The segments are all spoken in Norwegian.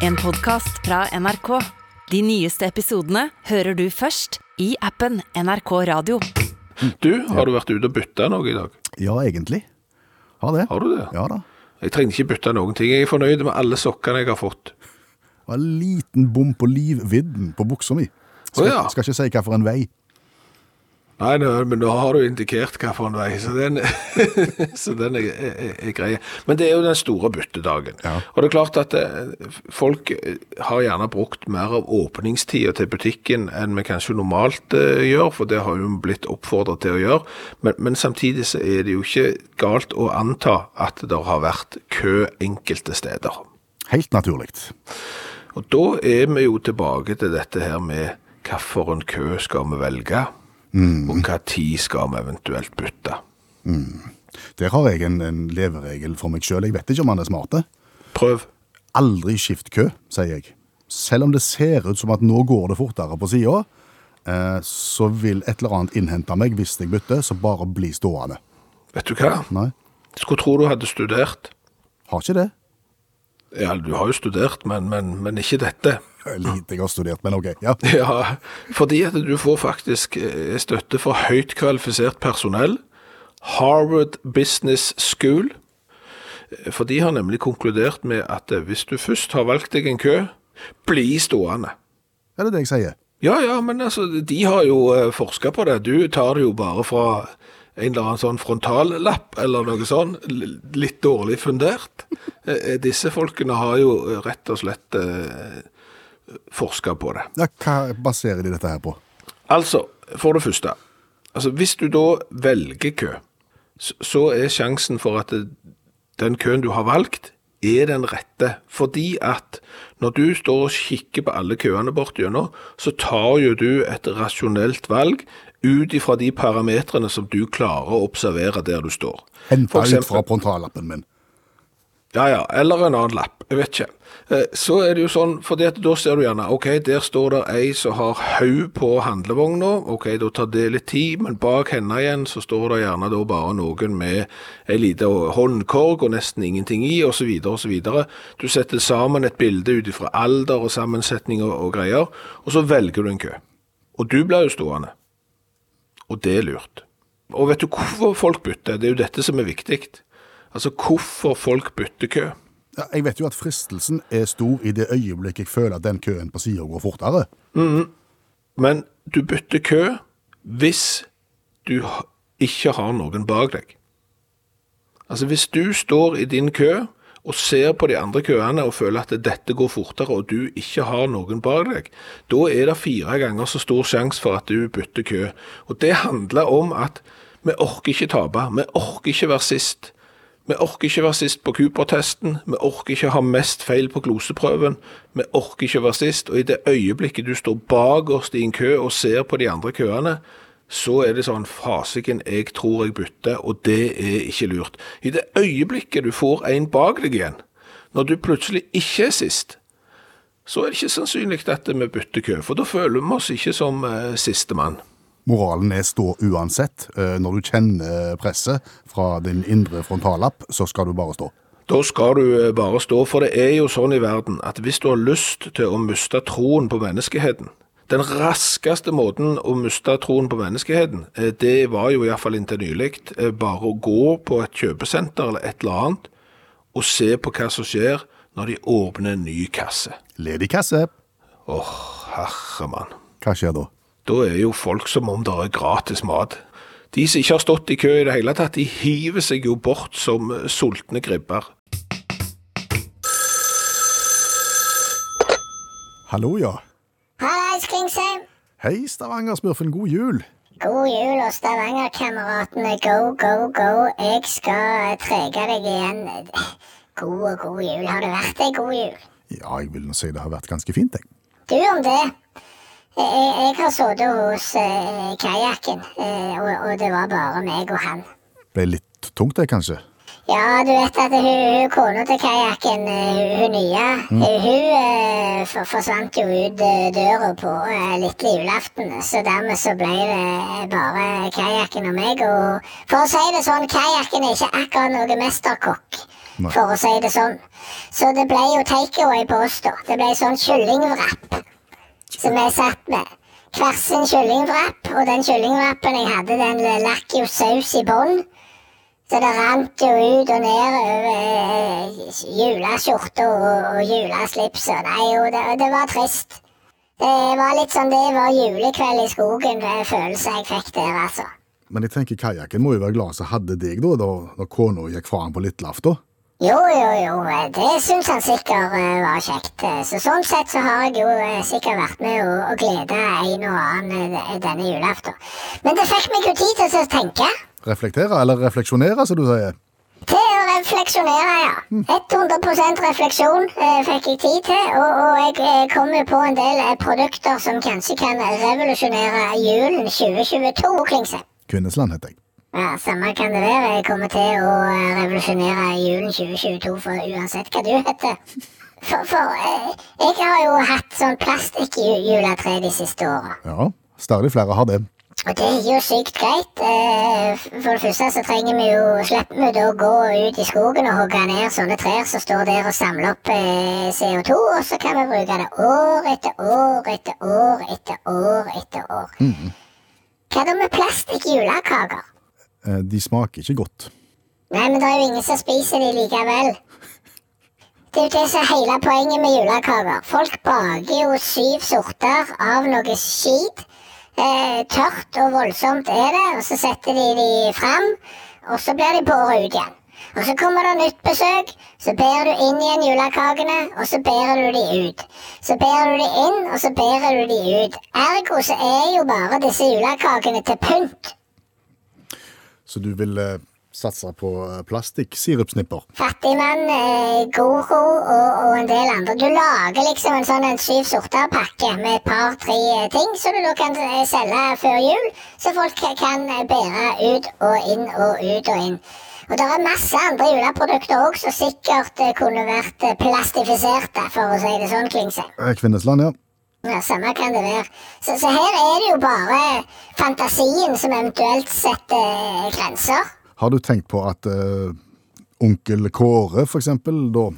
En podcast fra NRK. De nyeste episodene hører du først i appen NRK Radio. Du, har du vært ute og bytta noe i dag? Ja, egentlig. Har det. Har du det? Ja da. Jeg trenger ikke bytte noen ting. Jeg er fornøyd med alle sokkene jeg har fått. Det var en liten bom på livvidden på buksa mi. Skal, Å ja. skal ikke si hva for en vei. Nei, nei, men nå har du indikert hva for en vei, så den, så den er, er, er grei. Men det er jo den store byttedagen. Ja. Og det er klart at det, folk eh, har gjerne brukt mer av åpningstida til butikken enn vi kanskje normalt uh, gjør, for det har jo blitt oppfordret til å gjøre. Men, men samtidig så er det jo ikke galt å anta at det har vært kø enkelte steder. Helt naturlig. Og da er vi jo tilbake til dette her med hvilken kø skal vi velge, og hva tid skal vi eventuelt bytte. Der har jeg en, en leveregel for meg sjøl. Jeg vet ikke om han er smarte. Prøv. Aldri skift kø, sier jeg. Selv om det ser ut som at nå går det fortere på sida, eh, så vil et eller annet innhente meg hvis jeg bytter, så bare bli stående. Vet du hva? Nei, Skulle tro du hadde studert. har ikke det. Ja, du har jo studert, men, men, men ikke dette. Lite jeg har studert, men ok. Ja. Ja, fordi at du får faktisk eh, støtte for høyt kvalifisert personell. Harvard Business School. Eh, For de har nemlig konkludert med at eh, hvis du først har valgt deg en kø, bli stående. Er det det jeg sier? Ja, ja, men altså, de har jo forska på det. Du tar det jo bare fra en eller annen sånn frontallapp eller noe sånn, litt dårlig fundert. Disse folkene har jo rett og slett forska på det. Ja, hva baserer de dette her på? Altså, for det første, altså hvis du da velger kø, så, er sjansen for at den køen du har valgt, er den rette. Fordi at når du står og kikker på alle køene bortgjennom, så tar jo du et rasjonelt valg ut ifra de parametrene som du klarer å observere der du står. Henta ut fra frontallappen min. Ja, ja, eller en annen lapp, jeg vet ikke. Eh, Så er det jo sånn, for da ser du gjerne, ok, der står det ei som har haug på handlevogna, ok, da tar det litt tid, men bak henne igjen så står det gjerne da bare noen med ei lite håndkorg og nesten ingenting i, så videre. Du setter sammen et bilde ut ifra alder og sammensetning og, og greier, og så velger du en kø. Og du blir jo stående. Og det er lurt. Og vet du hvorfor folk bytter? Det er jo dette som er viktig. Altså hvorfor folk bytter kø. Ja, jeg vet jo at fristelsen er stor i det øyeblikk jeg føler at den køen på sida går fortere. Men du bytter kø hvis du ikke har noen bak deg. Altså hvis du står i din kø og ser på de andre køene og føler at dette går fortere og du ikke har noen bak deg, da er det fire ganger så stor sjanse for at du bytter kø. Og det handler om at vi orker ikke tape, vi orker ikke være sist. Vi orker ikke være sist på Cooper-testen, vi orker ikke ha mest feil på gloseprøven, vi orker ikke være sist, og i det øyeblikket du står bakerst i en kø og ser på de andre køene, så er det sånn, fasiken, jeg tror jeg bytter, og det er ikke lurt. I det øyeblikket du får en bak deg igjen, når du plutselig ikke er sist, så er det ikke sannsynlig at vi bytter kø, for da føler vi oss ikke som eh, siste mann. Moralen er stå uansett. Eh, Når du kjenner presset fra din indre frontallapp, så skal du bare stå. Da skal du eh, bare stå, for det er jo sånn i verden at hvis du har lyst til å miste troen på menneskeheten, den raskeste måten å miste troen på menneskeheten, eh, det var jo iallfall inntil nylig bare å gå på et kjøpesenter eller et eller annet og se på hva som skjer når de åpner en ny kasse. Ledig kasse. Åh, herremann. Hva skjer da? Da er jo folk som om det er gratis mat. De som ikke har stått i kø i det hele tatt, de hiver seg jo bort som eh, sultne gribber. Hallo, ja. Hallais, Klingsheim. Hei, Stavanger-smurfen. God jul. God jul og Stavanger-kameratene. Go, go, go. Jeg skal trege deg igjen. God og god jul. Har det vært ei god jul? Ja, jeg vil nå si det har vært ganske fint, jeg. Du om det. Jeg, jeg har sittet hos eh, kajakken, eh, og, og det var bare meg og han. Ble litt tungt, det, kanskje? Ja, du vet at hun, hun kona til kajakken, eh, hun, hun nye, hun, hun eh, for, forsvant jo ut eh, døra på litt lille julaften. Så dermed så ble det bare kajakken og meg. Og for å si det sånn, kajakken er ikke akkurat noe mesterkokk. Nei. for å si det sånn. Så det ble jo takeaway på oss, da. Det ble sånn kyllingwrap som jeg satt med. Hver sin kyllingwrap, og den kyllingwrapen jeg hadde, den lakk jo saus i bånn. Så det rant jo ut og ned over eh, juleskjorta og, og juleslipset. Nei, jo, det, det var trist. Det var litt sånn det var julekveld i skogen, det er følelse jeg fikk der, altså. Men jeg tenker kajakken må jo være glad som hadde deg da, da, da kona gikk fra han på Litlafta. Jo, jo, jo, eh, det syns han sikkert eh, var kjekt. eh, Så sånn sett så har jeg jo sikkert vært med å, å glede en og annen denne julaften. Men det fikk meg jo tid til å tenke. Reflektere, eller refleksjonere, som du sier. Til å refleksjonere, ja. 100 refleksjon eh, fikk jeg tid til, og, og jeg kom på en del produkter som kanskje kan revolusjonere julen 2022, Klingse. Kvinnesland heter jeg. Ja, Samme kan det være. Jeg kommer til å eh, revolusjonere julen 2022 for uansett hva du heter. For, for eh, jeg har jo hatt sånn plastikkjuletre de siste åra. Ja, stadig flere har det. Og det er jo sykt greit. Eh, For det første så trenger vi jo slipper vi da å gå ut i skogen og hogge ned sånne trær som står der og samler opp eh, CO2, og så kan vi bruke det år etter år etter år etter år etter år. Hva da med plastikkjulekaker? Eh, De smaker ikke godt. Nei, men det er jo ingen som spiser de likevel. Det er jo det som er hele poenget med julekaker. Folk baker jo syv sorter av noe skit. Eh, tørt og voldsomt er det, og så setter de de fram, og så blir de båret ut igjen. Og så kommer det nytt besøk, så bærer du inn igjen julekakene, og så bærer du de ut. Så bærer du de inn, og så bærer du de ut. Ergo så er jo bare disse julekakene til pynt. Så du vil eh, satse på eh, plastikksirupsnipper. Fattigmann, eh, Goro og, og en del andre. Du lager liksom en sånn en syv sorter-pakke med et par-tre eh, ting som du da kan eh, selge før jul, så folk kan eh, bære ut og inn og ut og inn. Og det er masse andre juleprodukter òg som sikkert eh, kunne vært eh, plastifiserte, for å si det sånn, Klingse. Eh, Kvinnesland, ja. Ja, Samme kan det være. Så, så her er det jo bare fantasien som eventuelt setter eh, grenser. Har du tenkt på at uh, onkel Kåre, eksempel, da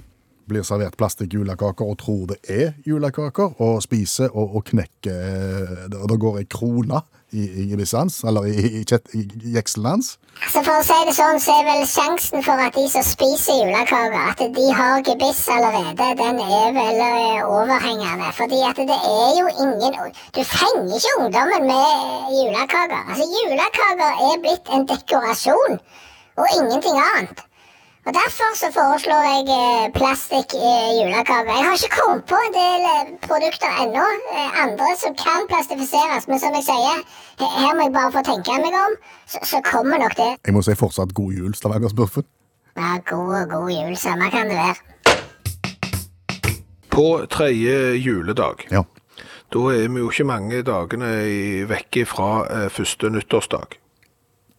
blir servert plastikk-julekaker og tror det er julekaker, og spiser og, og knekker eh, Og da går ei krone i, i gebisset hans, i, i, i jekselen hans? Altså For å si det sånn, så er vel sjansen for at de som spiser julekaker, at de har gebiss allerede, den er vel eh, overhengende. Fordi at det er jo ingen Du fenger ikke ungdommen med julekaker. Altså, julekaker er blitt en dekorasjon, og ingenting annet. Og Derfor så foreslår jeg eh, plastikk i julegave. Jeg har ikke kommet på en del eh, produkter ennå, eh, andre som kan plastifiseres. Men som jeg sier, her må jeg bare få tenke meg om, så, så kommer nok det. Jeg må si fortsatt god jul, Stavanger-smurfen. Ja, god, og god jul. Samme kan det være. På tredje juledag, Ja. da er vi jo ikke mange dagene i- vekke fra første nyttårsdag.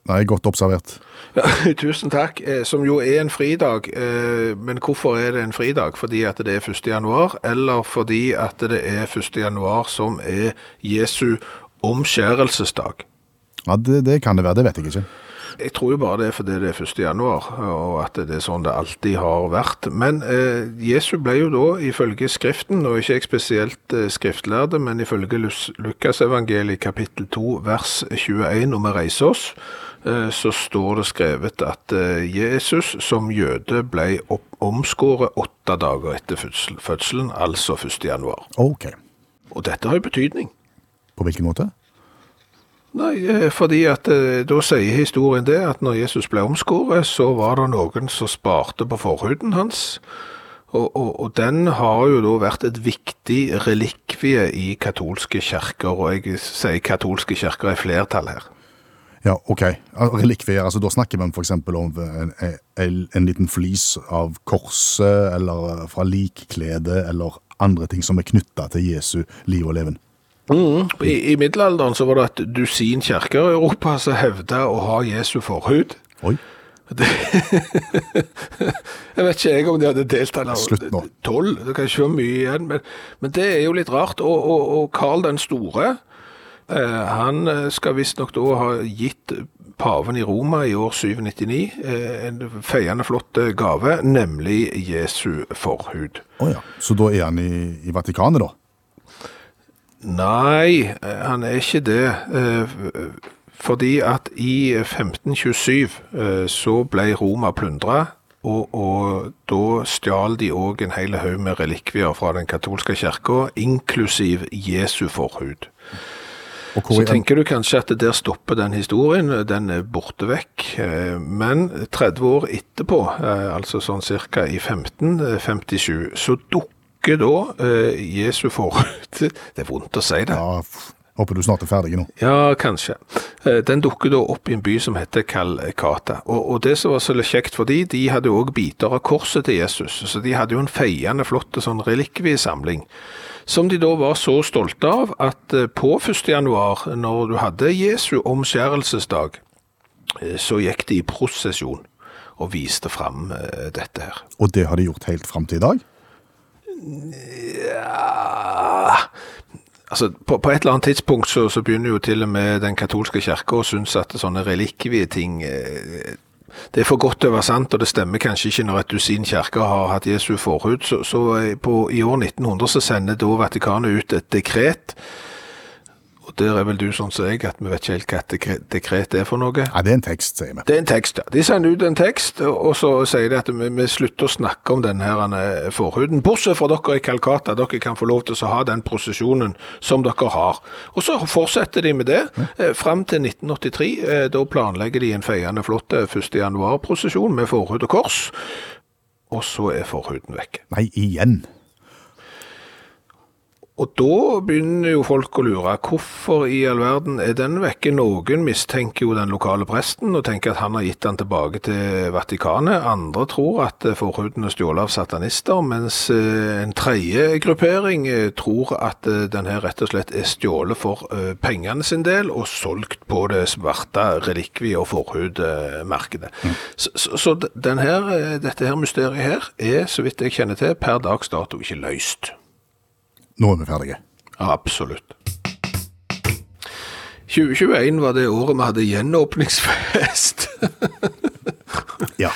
Nei, godt observert. Tusen takk. Eh, Som jo er en fridag. eh, Men hvorfor er det en fridag? Fordi at det er 1. januar, eller fordi at det er 1. januar som er Jesu omskjærelsesdag? Ja, det, det kan det være, det vet jeg ikke. Jeg tror jo bare det er fordi det er 1. januar, og at det er sånn det alltid har vært. Men eh, Jesu ble jo da, ifølge Skriften, og ikke jeg spesielt eh, skriftlærde, men ifølge Lukasevangeliet kapittel 2 vers 21, når vi reiser oss, så står det skrevet at eh, Jesus som jøde ble omskåret åtte dager etter fødselen, altså 1. januar. Ok. Og dette har jo betydning. På hvilken måte? Nei, eh, fordi at eh, da sier historien det at når Jesus ble omskåret, så var det noen som sparte på forhuden hans. Og, og, og den har jo da vært et viktig relikvie i katolske kirker, og jeg sier katolske kirker i flertall her. Ja, ok. Relikvier, altså da snakker vi eksempel om en, en, en liten flis av korset, eller fra likkledet, eller andre ting som er knyttet til Jesu liv og leven. I, I middelalderen så var det et dusin kirker i Europa som hevda å ha Jesu forhud. Oi, Det, jeg vet ikke jeg om de hadde delt eller Slutt nå. tolv. Det kan ikke være mye igjen, men, men det er jo litt rart. Og, og, og Karl den store, eh, han eh, skal visstnok da ha gitt paven i Roma i år 799 eh, en feiende flott eh, gave, nemlig Jesu forhud. Oh ja. Så da er han i, i Vatikanet, da? Nei, eh, han er ikke det. eh, Fordi at i 1527 eh, så ble Roma plundra. og, og da stjal de òg en hel haug med relikvier fra den katolske kirka, inklusiv Jesu forhud. Så er, tenker du kanskje at der stopper den historien, den er borte vekk. Eh, Men 30 år etterpå, eh, altså sånn cirka i 1557, så dukker da eh, Jesu forhud Det er vondt å si det. ja, Håper du snart er ferdig nå. Ja, kanskje. Eh, Den dukker da opp i en by som heter Kalkata. Og, og det som var så kjekt for de, de hadde òg biter av korset til Jesus. Så de hadde jo en feiende flott sånn relikviesamling. Som de da var så stolte av at eh, på 1. januar, når du hadde Jesu omskjærelsesdag, eh, så gikk de i prosesjon og viste fram eh, dette her. Og det har de gjort helt fram til i dag? Ja Altså, på, på et eller annet tidspunkt så, så begynner jo til og med den katolske kirke å synes at sånne relikvieting eh, det er for godt til å være sant, og det stemmer kanskje ikke når et dusin kirke har hatt Jesu forhud. Så, så eh, på, i år 1900 så sender da Vatikanet ut et dekret, og der er vel du sånn som jeg, at vi vet ikke helt hva et dekret, dekret er for noe. Nei, det er en tekst, sier vi. Det er en tekst, ja. De sender ut en tekst, og så sier de at vi, vi slutter å snakke om denne her eh, forhuden. Bortsett fra dere i Calcata, dere kan få lov til å ha den prosesjonen som dere har. Og så fortsetter de med det ja. fram til 1983. Eh, da planlegger de en feiende flott eh, 1. januar-prosesjon med forhud og kors. Og så er forhuden vekk. Nei, igjen. Og da begynner jo folk å lure. Hvorfor i all verden er den vekke? Noen mistenker jo den lokale presten og tenker at han har gitt den tilbake til Vatikanet. Andre tror at forhuden er stjålet av satanister, mens eh, en tredje gruppering eh, tror at eh, den her rett og slett er stjålet for pengene sin del og solgt på det svarte relikvie- og forhudmarkedet. Så, så, så den her, dette her mysteriet her er, så vidt jeg kjenner til, per dags dato ikke løst. Nå er vi ferdige. Absolutt. 2021 var det året vi hadde gjenåpningsfest. Ja.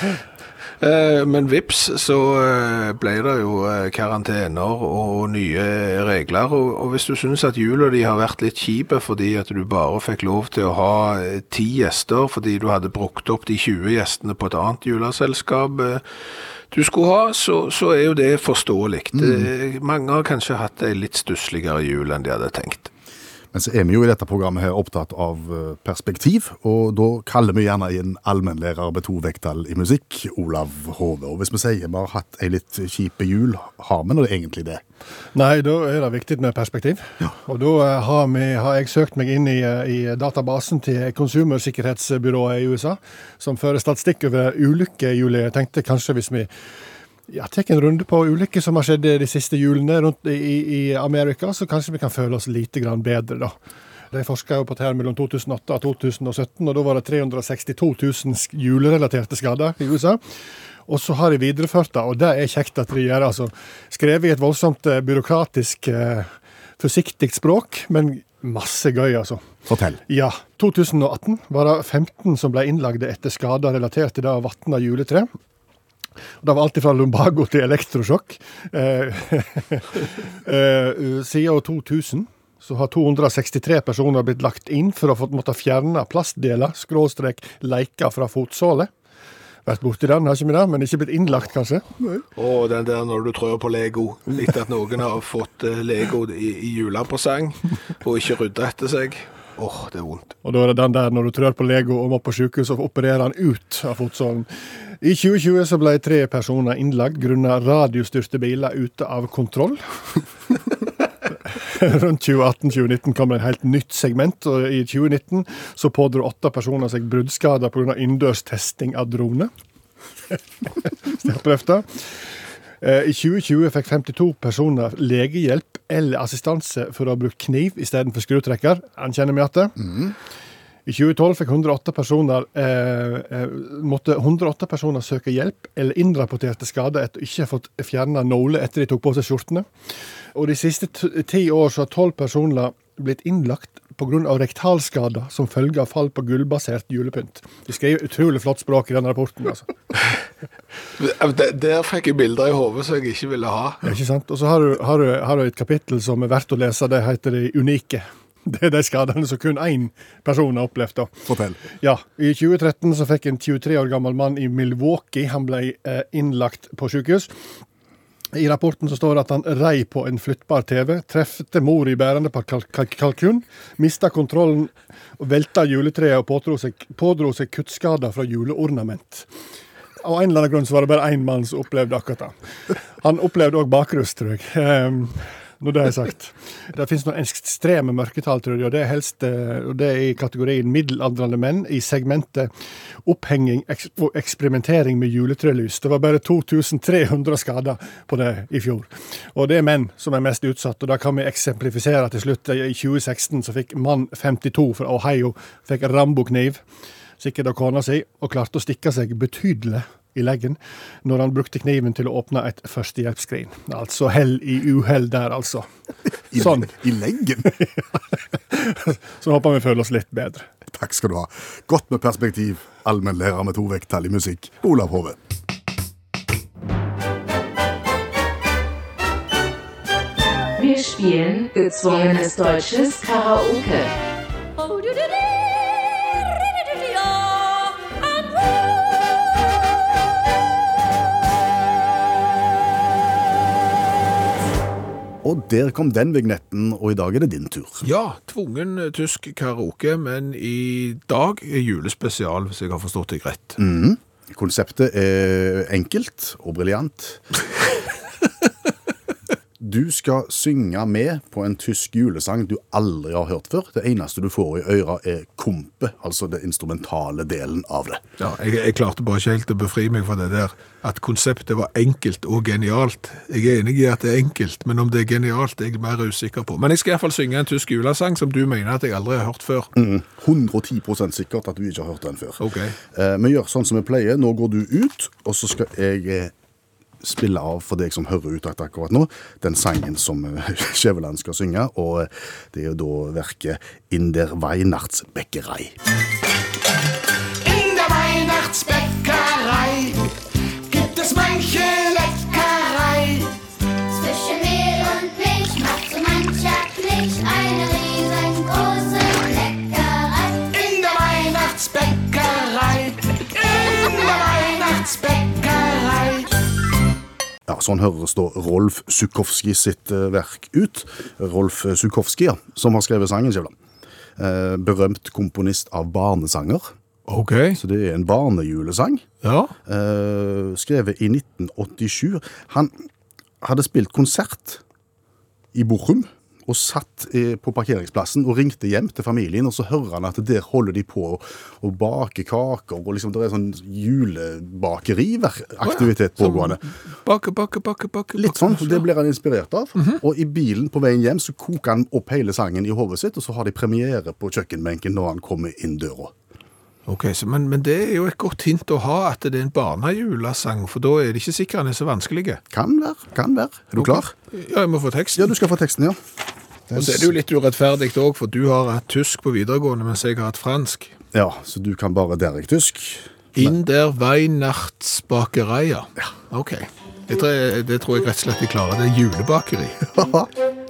Eh, Men vips, så eh, ble det jo eh, karantener og nye regler. Og, hvis du syns at jula di har vært litt kjipe fordi at du bare fikk lov til å ha ti gjester fordi du hadde brukt opp de 20 gjestene på et annet juleselskap du skulle ha, så, så er jo det forståelig. Mm. Mange har kanskje hatt ei litt stussligere jul enn de hadde tenkt. Men så er vi jo i dette programmet her opptatt av eh, perspektiv, og da kaller vi gjerne inn allmennlærer med to vekttall i musikk, Olav Hove. Og hvis vi sier vi har hatt ei litt kjipe jul, har vi nå egentlig det? Nei, da er det viktig med perspektiv. Og da eh, har, vi, har jeg søkt meg inn i, eh, i databasen til konsumersikkerhetsbyrået i USA, som fører statistikk over ulykker i juli. Jeg tenkte kanskje hvis vi ja, tar en runde på ulykker som har skjedd de siste julene rundt i, i Amerika, så kanskje vi kan føle oss lite grann bedre, da. De forska på her mellom 2008 og 2017, og da var det 362 000 julerelaterte skader i USA. Og så har de videreført det, og det er kjekt at de gjør. altså Skrevet i et voldsomt eh, byråkratisk, eh, forsiktig språk, men masse gøy, altså. Fortell. Ja, 2018 var det 15 som ble innlagde etter skader relatert til det å vatne juletre. Det var alt fra lumbago til elektrosjokk. Eh, eh, siden 2000 så har 263 personer blitt lagt inn for å få måtte fjerne plastdeler, skråstrek leker fra fotsålet. Vært borti den, har ikke vi det, men ikke blitt innlagt, kanskje. Og den der når du trør på Lego, etter at noen har fått eh, Lego i, i julepresang og ikke rydda etter seg. Åh, det er vondt. Og da er det den der når du trør på Lego og må på sykehus og opererer den ut av fotsålen. I 2020 så ble tre personer innlagt grunnet radiostyrte biler ute av kontroll. Rundt 2018-2019 kom det et helt nytt segment, og i 2019 så pådro åtte personer seg bruddskader pga. innendørs testing av drone. Jeg det. Eh, I 2020 fikk 52 personer legehjelp eller assistanse for å ha brukt kniv istedenfor skrutrekker. Han kjenner vi igjen. I 2012 fikk 108 personer, eh, eh, måtte 108 personer søke hjelp eller innrapporterte skader etter ikke ha fått fjerna nåler etter de tok på seg skjortene. Og de siste ti år så har 12 personer blitt innlagt pga. rektalskader som følge av fall på gullbasert julepynt. De skriver utrolig flott språk i den rapporten. altså. Der fikk jeg bilder i hodet som jeg ikke ville ha. Ja, ikke sant? Og så har du, har, du, har du et kapittel som er verdt å lese. Det heter De unike. Det er de skadene som kun én person har opplevd. da. Fortell. Ja, I 2013 så fikk en 23 år gammel mann i Milwaukee han ble eh, innlagt på sykehus. I rapporten så står det at han rei på en flyttbar TV, trefte mor i bærende på kalk kalk kalkun, mista kontrollen, velta juletreet og pådro seg, pådro seg kuttskader fra juleornament. Av en eller annen grunn så var det bare én mann som opplevde akkurat det. Han opplevde òg bakrus, tror jeg. Ehm, når det er sagt. Det finnes noen ekstreme mørketall, tror jeg, og det er helst eh, og det er i kategorien middelaldrende menn i segmentet opphenging og eksperimentering med juletrelys. Det var bare 2300 skader på det i fjor. Og det er menn som er mest utsatt, og da kan vi eksemplifisere til slutt. I 2016 så fikk mann 52 fra Ohio fikk rambokniv, sikkert av kona si, og klarte å stikke seg betydelig i leggen når han brukte kniven til å åpne et førstehjelpsskrin. Altså hell i uhell der, altså. I, Sånn. I leggen. Så håper vi føler oss litt bedre. Takk skal du ha. Godt med perspektiv. Allmennlærer med to vekttall i musikk. Olav Hove. Wir spielen gezwungenes deutsches Karaoke. Og der kom den vignetten, og i dag er det din tur. Ja, tvungen tysk karaoke, men i dag er julespesial, hvis jeg har forstått deg rett. Konseptet er enkelt og briljant. Du skal synge med på en tysk julesang du aldri har hørt før. Det eneste du får i øra er kompet, altså den instrumentale delen av det. Ja, jeg, jeg klarte bare ikke helt å befri meg fra det der at konseptet var enkelt og genialt. Jeg er enig i at det er enkelt, men om det er genialt er jeg mer usikker på. Men jeg skal i hvert fall synge en tysk julesang som du mener at jeg aldri har hørt før. 110% sikkert at du ikke har hørt den før. Ok. Eh, Vi gjør sånn som vi pleier. Nå går du ut, og så skal jeg eh, spille av for deg som hører ut akkurat nå, den sangen som eh, Skjæveland skal synge. Og det er jo da verket In der Weihnachtsbäckerei. In der Weihnachtsbäckerei gibt es manche Ja, Sånn høres da Rolf Sukowski sitt eh, verk ut. Rolf Sukowski, ja, som har skrevet sangen, Kjevla. Eh, berømt komponist av barnesanger. Ok. Så det er en barnejulesang. Ja. eh, skrevet i 1987. Han hadde spilt konsert i Bochum og satt eh, på parkeringsplassen og ringte hjem til familien, og så hører han at der holder de på å bake kaker, og liksom det er sånn julebakeriaktivitet pågående. Bake, bake, bake, bake. Litt sånn, det blir han inspirert av. Og i bilen på veien hjem så koker han opp hele sangen i hodet sitt, og så har de premiere på kjøkkenbenken når han kommer inn døra. Ok, så, men, men det er jo et godt hint å ha at det er en barnejulesang, for da er det ikke sikkert den er så vanskelig. Kan være, kan være. Er du klar? Ja, jeg må få teksten. Ja, du skal få teksten, ja. Og så er det jo litt urettferdig òg, for du har hatt tysk på videregående, mens jeg har hatt fransk. Ja, så du kan bare Derek tysk. In der Weihnachtsbakereia. Ja. Ok. Det tror, jeg, det tror jeg rett og slett jeg klarer. Det er julebakeri.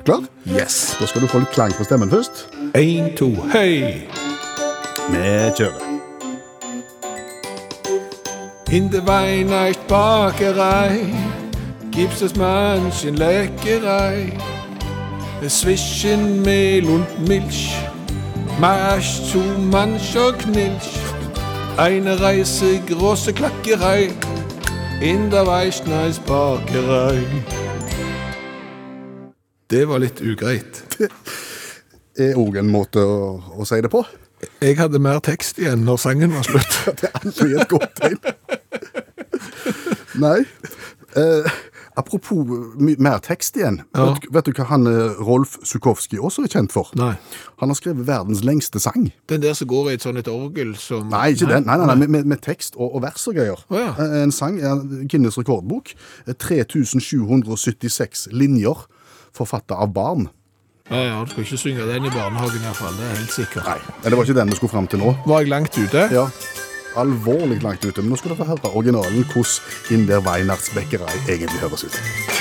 Klar? Yes. Da skal du få litt klang på stemmen først. Én, to, hei! Vi kjører. In der Weihnachtsbakerei gibt's es manchen Leckerei. Zwischen Mehl und Milch machst zu mancher Knilch. Eine Reise große Klackerei in der Weihnachtsbakerei. Det var litt ugreit. Er òg en måte å, å si det på. Jeg hadde mer tekst igjen når sangen var slutt. Det er aldri et godt tegn. Nei. Eh, apropos my- mer tekst igjen. Ja. Vet, du- vet du hva han eh, Rolf Sukowski også er kjent for? Nei. Han har skrevet verdens lengste sang. Den der som går i et sånt et orgel som Nei, ikke den. Nei, nei, nei, med, med, tekst og, og vers og greier. Oh, ja. Eh, En sang, en Guinness rekordbok. Eh, 3776 linjer, forfatta av barn. Ja, ja, du skal ikke synge den i barnehagen iallfall, det er helt sikkert. Nei, det var ikke den vi skulle fram til nå. Var jeg langt ute? Ja, alvorlig langt ute. Men nå skal du få høre originalen hvordan Inder der Weinertsbäckerei egentlig høres ut.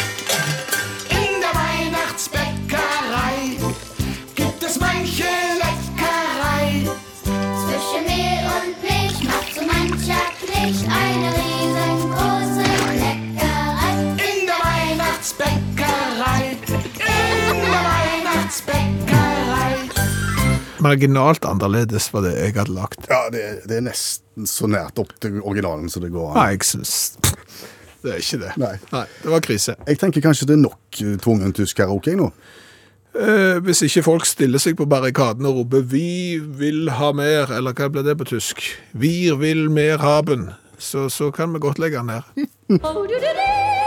Marginalt annerledes var det jeg hadde lagt. Ja, det, det er nesten så nært opp til originalen som det går Nei, an. jeg syns Det er ikke det. Nei. det var krise. Jeg tenker kanskje det er nok eh, tvungen tysk karaoke nå. Eh, hvis ikke folk stiller seg på barrikaden og roper 'Vi vil ha mer', eller hva ble det på tysk? 'Vi vil mer haben', så, så kan vi godt legge den her.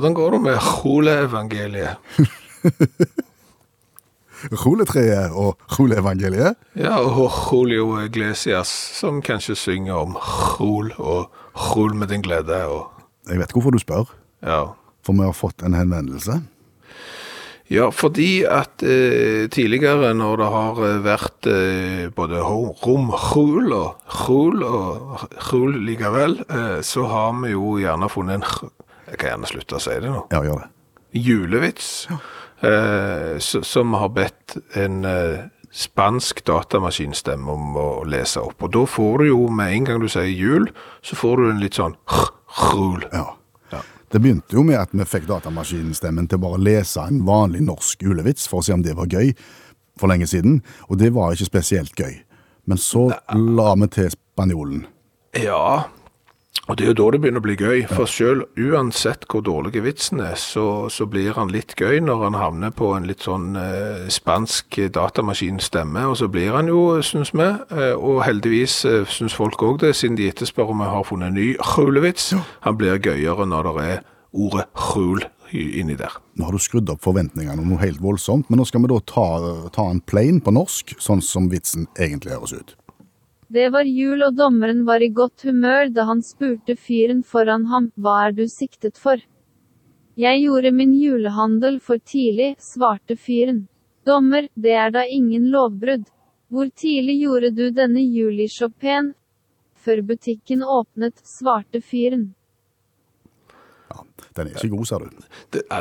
Hvordan går det med Chole-evangeliet? Ruletreet og ruleevangeliet. Ja, og Julio Iglesias, som kanskje synger om Rol og Rol med din glede. Og, Jeg vet hvorfor du spør, ja. for vi har fått en henvendelse. ja, fordi at eh, tidligere når det har eh, vært eh, både ho- og Jul og Jul likevel, eh, så har vi jo gjerne funnet en Jeg kan gjerne slutte å si det nå. Ja, gjør det. julevits, eh, som har bedt en eh, spansk datamaskinstemme om å lese opp. Og da får du jo, med en gang du sier jul, så får du en litt sånn jul. Ja. Det begynte jo med at vi fikk datamaskinstemmen til bare å lese en vanlig norsk julevits for å se om det var gøy for lenge siden, og det var ikke spesielt gøy. Men så la vi til spanjolen. Ja, og det er jo da det begynner å bli gøy, for selv uansett hvor dårlig vitsen er, så, så blir han litt gøy når han havner på en litt sånn eh, spansk datamaskinstemme, og så blir han jo, synes vi, eh, og heldigvis eh, synes folk også det, siden de etterspør om vi har funnet en ny julevits, han blir gøyere når det er ordet rul inni der. Nå har du skrudd opp forventningene noe helt voldsomt, men nå skal vi da ta, ta en plane på norsk, sånn som vitsen egentlig høres ut. Det var jul og dommeren var i godt humør da han spurte fyren foran ham, hva er du siktet for? Jeg gjorde min julehandel for tidlig, svarte fyren. Dommer, det er da ingen lovbrudd. Hvor tidlig gjorde du denne julishoppen? Før butikken åpnet, svarte fyren. Ja, Den er ikke god, sa du.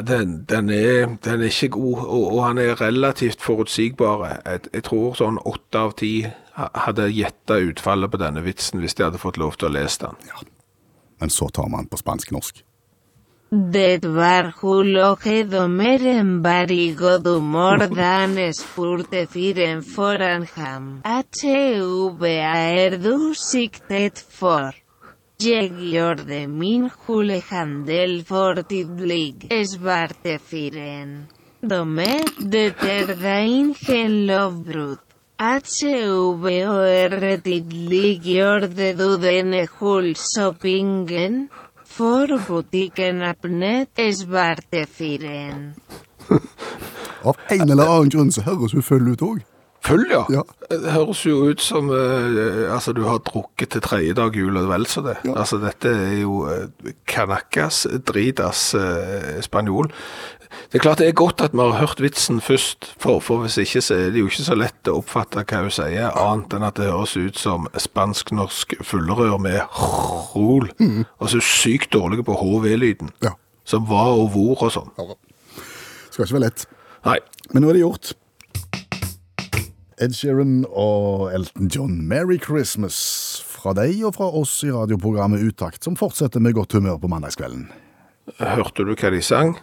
Den, den, er, den er ikke god, og, og han er relativt forutsigbar. Jeg, jeg tror sånn åtte av ti hadde gjetta utfallet på denne vitsen hvis de hadde fått lov til å lese den. Ja. Men så tar man på spansk-norsk. Det var var i god da han spurte fyren foran ham. HVA er du siktet for? Jeg gjorde min hulehandel for tidlig, svarte fyren. Dommer, det er da ingen lovbrudd. HVOR tidlig gjorde du denne? For butikken svarte fyren. Av en eller annen grunn så høres hun full ut òg. Full, ja. Ja. Det høres jo ut som eh, altså, du har drukket til tredje dag jul og vel så det. Altså, dette er jo eh, canacas, dritas, eh, spanjol. Det er klart det er godt at vi har hørt vitsen først, for, for hvis ikke så er det jo ikke så lett å oppfatte hva hun sier, annet enn at det høres ut som spansk-norsk fullerør med rol, og så sykt dårlig på HV-lyden, Ja. som var og hvor og sånn. Skal ikke være lett. Nei, Men nå er det gjort. Ed Sheeran og Elton John, Merry Christmas fra deg og fra oss i radioprogrammet Utakt, som fortsetter med godt humør på mandagskvelden. hørte du hva de sang?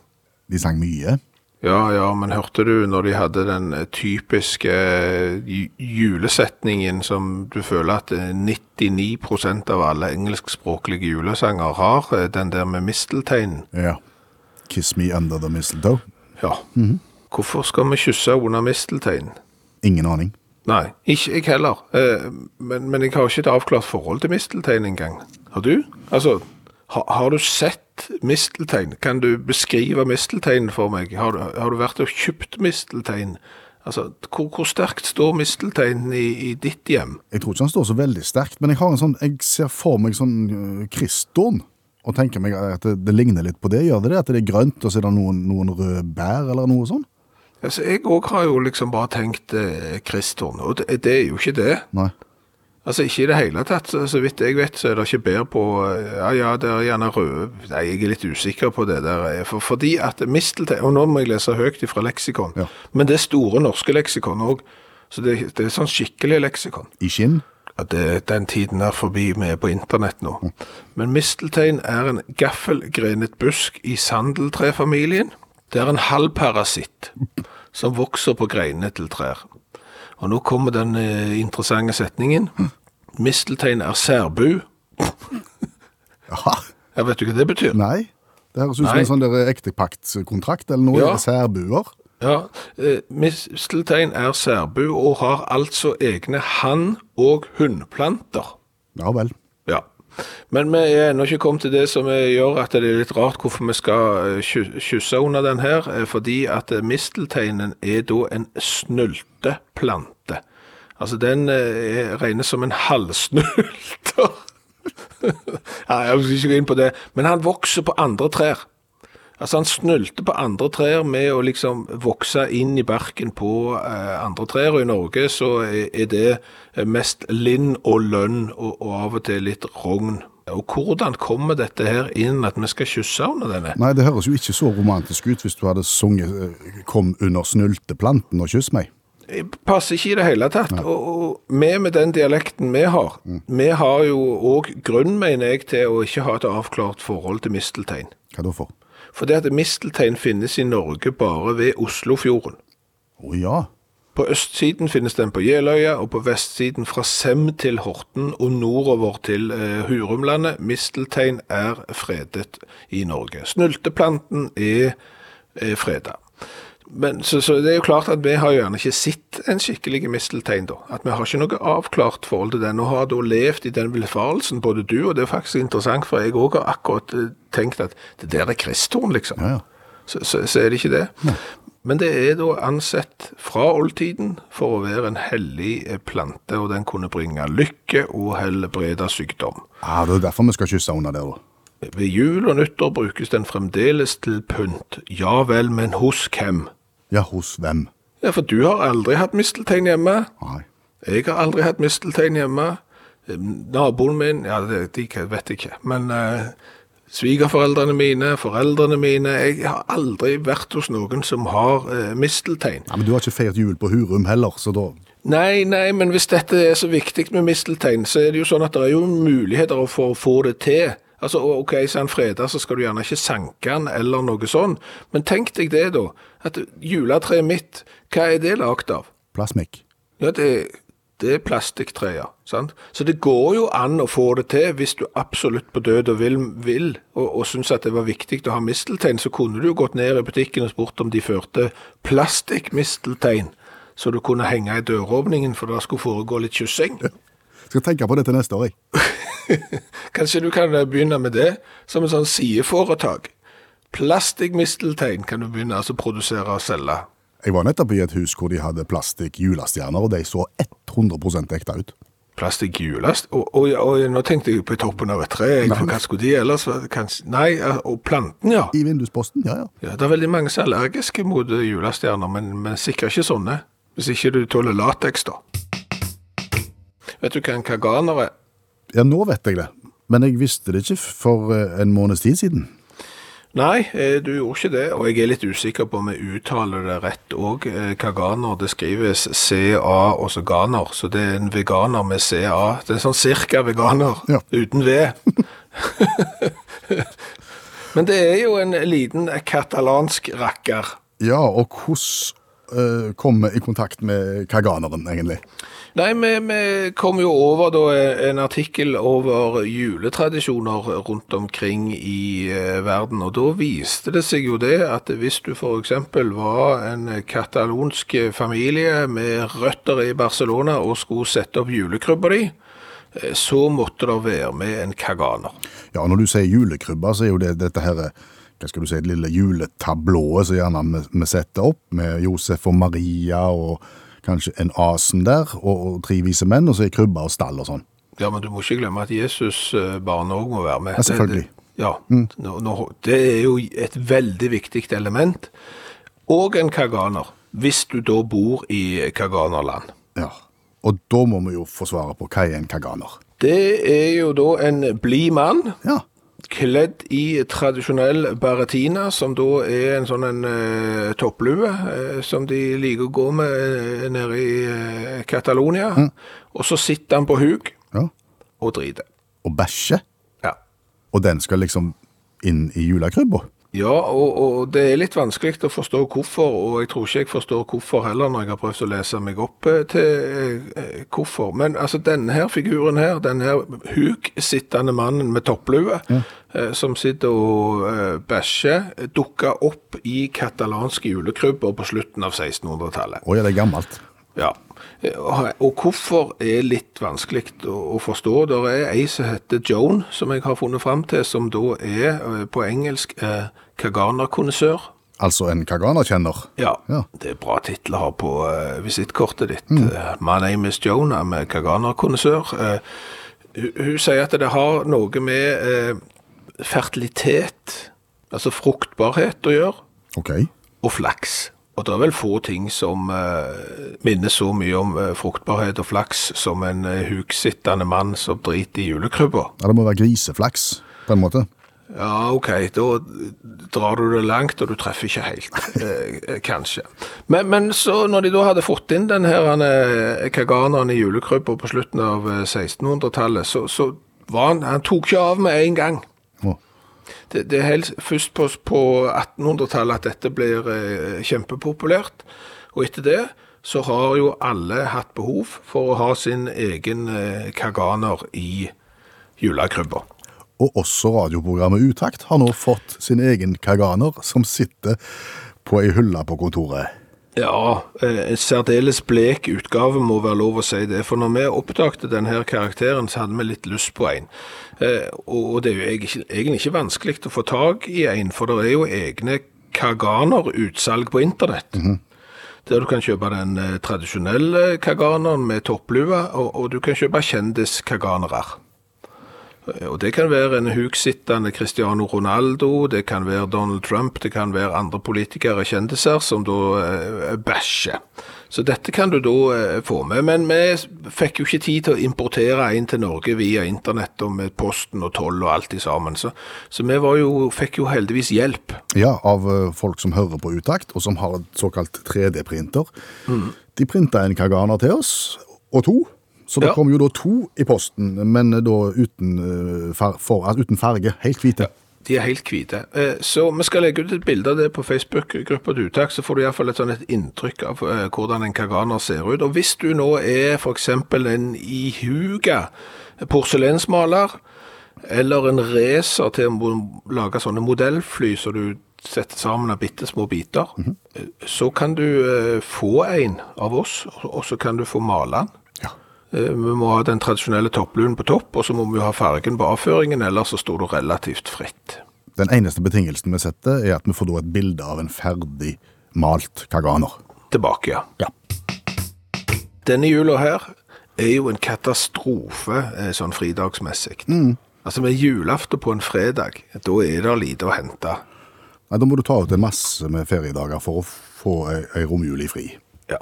De sang mye. Ja, ja, men hørte du når de hadde den eh, typiske eh, julesetningen som du føler at eh, 99% av alle engelskspråklige julesanger har, eh, den der med mistelteinen? Ja. Kiss me under the mistletoe. Ja. Hvorfor skal vi kysse under mistelteinen? Ingen aning. Nei, ikke jeg heller. Eh, men, men jeg har ikke et avklart forhold til mistelteinen engang. Har du? Altså, har, har du sett misteltein? Kan du beskrive mistelteinen for meg? Har du, har du vært og kjøpt misteltein? Altså, hvor, hvor sterkt står mistelteinen i, i ditt hjem? Jeg tror ikke han står så veldig sterkt, men jeg, har en sånn, jeg ser for meg sånn uh, kristtorn, og tenker meg at det, det ligner litt på det. Gjør det det? At det er grønt, og så er det noen, noen røde bær, eller noe sånt? Altså, jeg òg har jo liksom bare tenkt eh, kristtorn, og det, det er jo ikke det. Nei. Altså, ikke i det hele tatt. Så, vidt jeg vet, så er det ikke bedre på Ja, ja, det er gjerne røde Nei, jeg er litt usikker på det der. For, fordi at misteltein Og nå må jeg lese høyt fra leksikon. Ja. Men det er store norske leksikon òg. Så det, det er sånn skikkelig leksikon. I skinn? Ja, det, den tiden er forbi, vi er på internett nå. Men misteltein er en gaffelgrenet busk i sandeltrefamilien. Det er en halvparasitt som vokser på greinene til trær. Og nå kommer den eh, interessante setningen. Misteltein er særbu. Jaha. Ja, vet du hva det betyr? Nei. Det høres ut som en sånn ektepaktskontrakt eller noe. Ja. Ja. Særbuer. Ja, eh, misteltein er særbu og har altså egne hann- og hunnplanter. Ja vel. Ja. Men vi er ennå ikke kommet til det som gjør at det er litt rart hvorfor vi skal eh, kysse under den her, eh, fordi at eh, mistelteinen er da en snulteplante. Altså den regnes som en halvsnulter. ja, jeg skal ikke gå inn på det, men han vokser på andre trær. Altså han snylte på andre trær med å liksom vokse inn i barken på eh, andre trær, og i Norge så er, er det eh, mest linn og lønn, og, og av og til litt rogn. Og hvordan kommer dette her inn at vi skal kysse under denne? Nei, det høres jo ikke så romantisk ut hvis du hadde sunget eh, 'Kom under snylteplanten og kyss meg'. Det passer ikke i det hele tatt. Og, og vi med den dialekten vi har, vi har jo òg grunn, mener jeg, til å ikke ha et avklart forhold til misteltein. Hva da for? For det at misteltein finnes i Norge bare ved Oslofjorden. Å ja. På østsiden finnes den på Jeløya, og på vestsiden fra Sem til Horten og nordover til eh, Hurumlandet. Misteltein er fredet i Norge. Snulteplanten er, er freda. Men, så, så det er jo klart at vi har gjerne ikke sett en skikkelig misteltein da. At vi har ikke noe avklart forhold til den, og har da levd i den villfarelsen, både du, og det er faktisk interessant, for jeg òg har akkurat eh, tenkt at det der er kristtorn, liksom Ja, ja. så, så, så er det ikke det. Men det er da ansett fra oldtiden for å være en hellig eh, plante, og den kunne bringe lykke og helbrede sykdom. ja. Det er derfor vi skal kysse under der, da. Ved jul og nyttår brukes den fremdeles til pynt. Ja vel, men hos hvem? Ja, hos hvem? Ja, for du har aldri hatt misteltein hjemme. Nei. Jeg har aldri hatt misteltein hjemme. Naboen min, ja, det, de vet jeg ikke. Men eh, svigerforeldrene mine, foreldrene mine, jeg har aldri vært hos noen som har eh, misteltein. Ja, Men du har ikke feiret jul på Hurum heller, så da Nei, nei, men hvis dette er så viktig med misteltein, så er det jo sånn at det er jo muligheter for å få det til. Altså, ok, så han freder, så skal du gjerne ikke sanke han eller noe sånn. Men tenk deg det da, at juletreet mitt, hva er det lagt av? Plasmikk. Ja, det, det er plastikktre, ja. Sant? Så det går jo an å få det til hvis du absolutt på død og vil, vil og, og syns at det var viktig å ha misteltein, så kunne du jo gått ned i butikken og spurt om de førte plastikkmisteltein, så du kunne henge i døråpningen, for det skulle foregå litt kyssing. Skal tenke på det til neste år, jeg. Kanskje du kan eh, begynne med det, som en sånn sideforetak. Plastikkmisteltein kan du begynne altså å produsere og selge. Jeg var nettopp i et hus hvor de hadde plastikk julestjerner, og de så 100% ekte ut. Plastikkhjulast? Og, og, og, nå tenkte jeg på toppen av et tre. Hva skulle de ellers? Kanskje, nei, og planten, ja. I vindusposten, ja ja. ja. Det er veldig mange som er allergiske mot eh, julestjerner, men, men sikkert ikke sånne. Hvis ikke du tåler lateks, da. Vet du hva en kaganer er? Ja, nå vet jeg det. Men jeg visste det ikke for eh, en måneds tid siden. Nei, eh, du gjorde ikke det, og jeg er litt usikker på om jeg uttaler det rett òg. Kaganer, det skrives CA og så ganer, så det er en veganer med CA. Det er sånn cirka veganer, Ja. uten V. Men det er jo en liten katalansk rakker. Ja, og hvordan uh, kom vi i kontakt med kaganeren, egentlig? Nei, vi, vi kom jo over da en artikkel over juletradisjoner rundt omkring i eh, verden, og da viste det seg jo det at hvis du eksempel var en katalonsk familie med røtter i Barcelona og skulle sette opp julekrybba di, eh, så måtte det være med en kaganer. Ja, når du sier julekrybba, så er jo det dette her hva skal du si, det lille juletablået som gjerne vi setter opp, med Josef og Maria og kanskje en asen der, og, og tre vise menn, og så er krybba og stall og sånn. Ja, men du må ikke glemme at Jesus eh, òg må være med. Ja, selvfølgelig. Ja, nå, nå, det er jo et veldig viktig element. Og en kaganer, hvis du da bor i kaganerland. Ja. Og da må vi jo få svaret på hva er en kaganer. Det er jo da en blid mann, Ja. Kledd i tradisjonell baratina, som da er en sånn en eh, topplue, eh, som de liker å gå med eh, nede i eh, Catalonia. Og så sitter han på huk ja. og driter. Og bæsje, Ja. og den skal liksom inn i julekrybba. Ja, og, og det er litt vanskelig å forstå hvorfor, og jeg tror ikke jeg forstår hvorfor heller når jeg har prøvd å lese meg opp eh, til eh, hvorfor. Men altså denne her figuren her, denne her huk-sittende mannen med topplue, eh, som sitter og eh, bæsjer, dukka opp i katalanske julekrybber på slutten av 1600-tallet. Oi, det er gammelt. Ja, og hvorfor er litt vanskelig å, forstå. Det er ei som heter Joan, som jeg har funnet fram til, som da er eh, på engelsk eh, Kagana-konnissør. Altså en kaganerkjenner. Ja, Ja. det er bra titler å ha på eh, visittkortet ditt. Mm. My name is Joan, I'm a Kagana-konnissør. Eh, hun, hun sier at det har noe med eh, fertilitet, altså fruktbarhet å gjøre, Ok. og flaks. Og det er vel få ting som eh, minner så mye om eh, fruktbarhet og flaks som en eh, huksittende mann som driter i julekrybba. Ja, det må være griseflaks, på en måte. Ja, ok, da drar du det langt, og du treffer ikke helt, eh, kanskje. Men, men så når de da hadde fått inn den her eh, kaganeren i julekrybba på slutten av eh, 1600-tallet, så, så var han, han tok ikke av med en gang. Det, det er helt først på, på 1800-tallet at dette blir eh, kjempepopulært, og etter det så har jo alle hatt behov for å ha sin egen eh, kaganer i julekrybba. Og også radioprogrammet Utakt har nå fått sin egen kaganer, som sitter på ei hylle på kontoret. Ja, eh, en særdeles blek utgave må være lov å si det. For når vi oppdagte denne karakteren, så hadde vi litt lyst på en. Eh, Og det er jo egentlig ikke vanskelig å få tak i en, for det er jo egne kaganer-utsalg på internett. Der du kan kjøpe den eh, tradisjonelle kaganeren med topplue, og, og du kan kjøpe kjendis-kaganere. Eh, Og det kan være en huksittende Cristiano Ronaldo, det kan være Donald Trump, det kan være andre politikere, kjendiser, som da eh, bæsjer. Så dette kan du da eh, få med. Men vi fikk jo ikke tid til å importere en til Norge via internett og med posten og toll og alt i sammen. Så, så vi var jo, fikk jo heldigvis hjelp. Ja, av eh, folk som hører på Utakt, og som har såkalt 3D-printer. De printa en kaganer til oss, og to. Så det Ja. kom jo da to i posten, men da uten, eh, for, altså uten farge. Helt hvite. De er helt hvite. Eh, Så vi skal legge ut et bilde av det på Facebook-gruppa til Uttak, så får du iallfall et, sånn et inntrykk av eh, hvordan en kaganer ser ut. Og hvis du nå er f.eks. en ihuga porselensmaler, eller en racer til å lage sånne modellfly så du setter sammen av bitte små biter, eh, så kan du få en av oss, og så kan du få male den. Eh, Vi må ha den tradisjonelle toppluen på topp, og så må vi ha fargen på avføringen, ellers så står det relativt fritt. Den eneste betingelsen vi setter, er at vi får et bilde av en ferdig malt kaganer. Tilbake, ja. Ja. Denne jula her er jo en katastrofe eh, sånn fridagsmessig. Altså med julaften på en fredag, da er det lite å hente. Nei, Da må du ta ut en masse med feriedager for å få ei romjul i fri. Ja,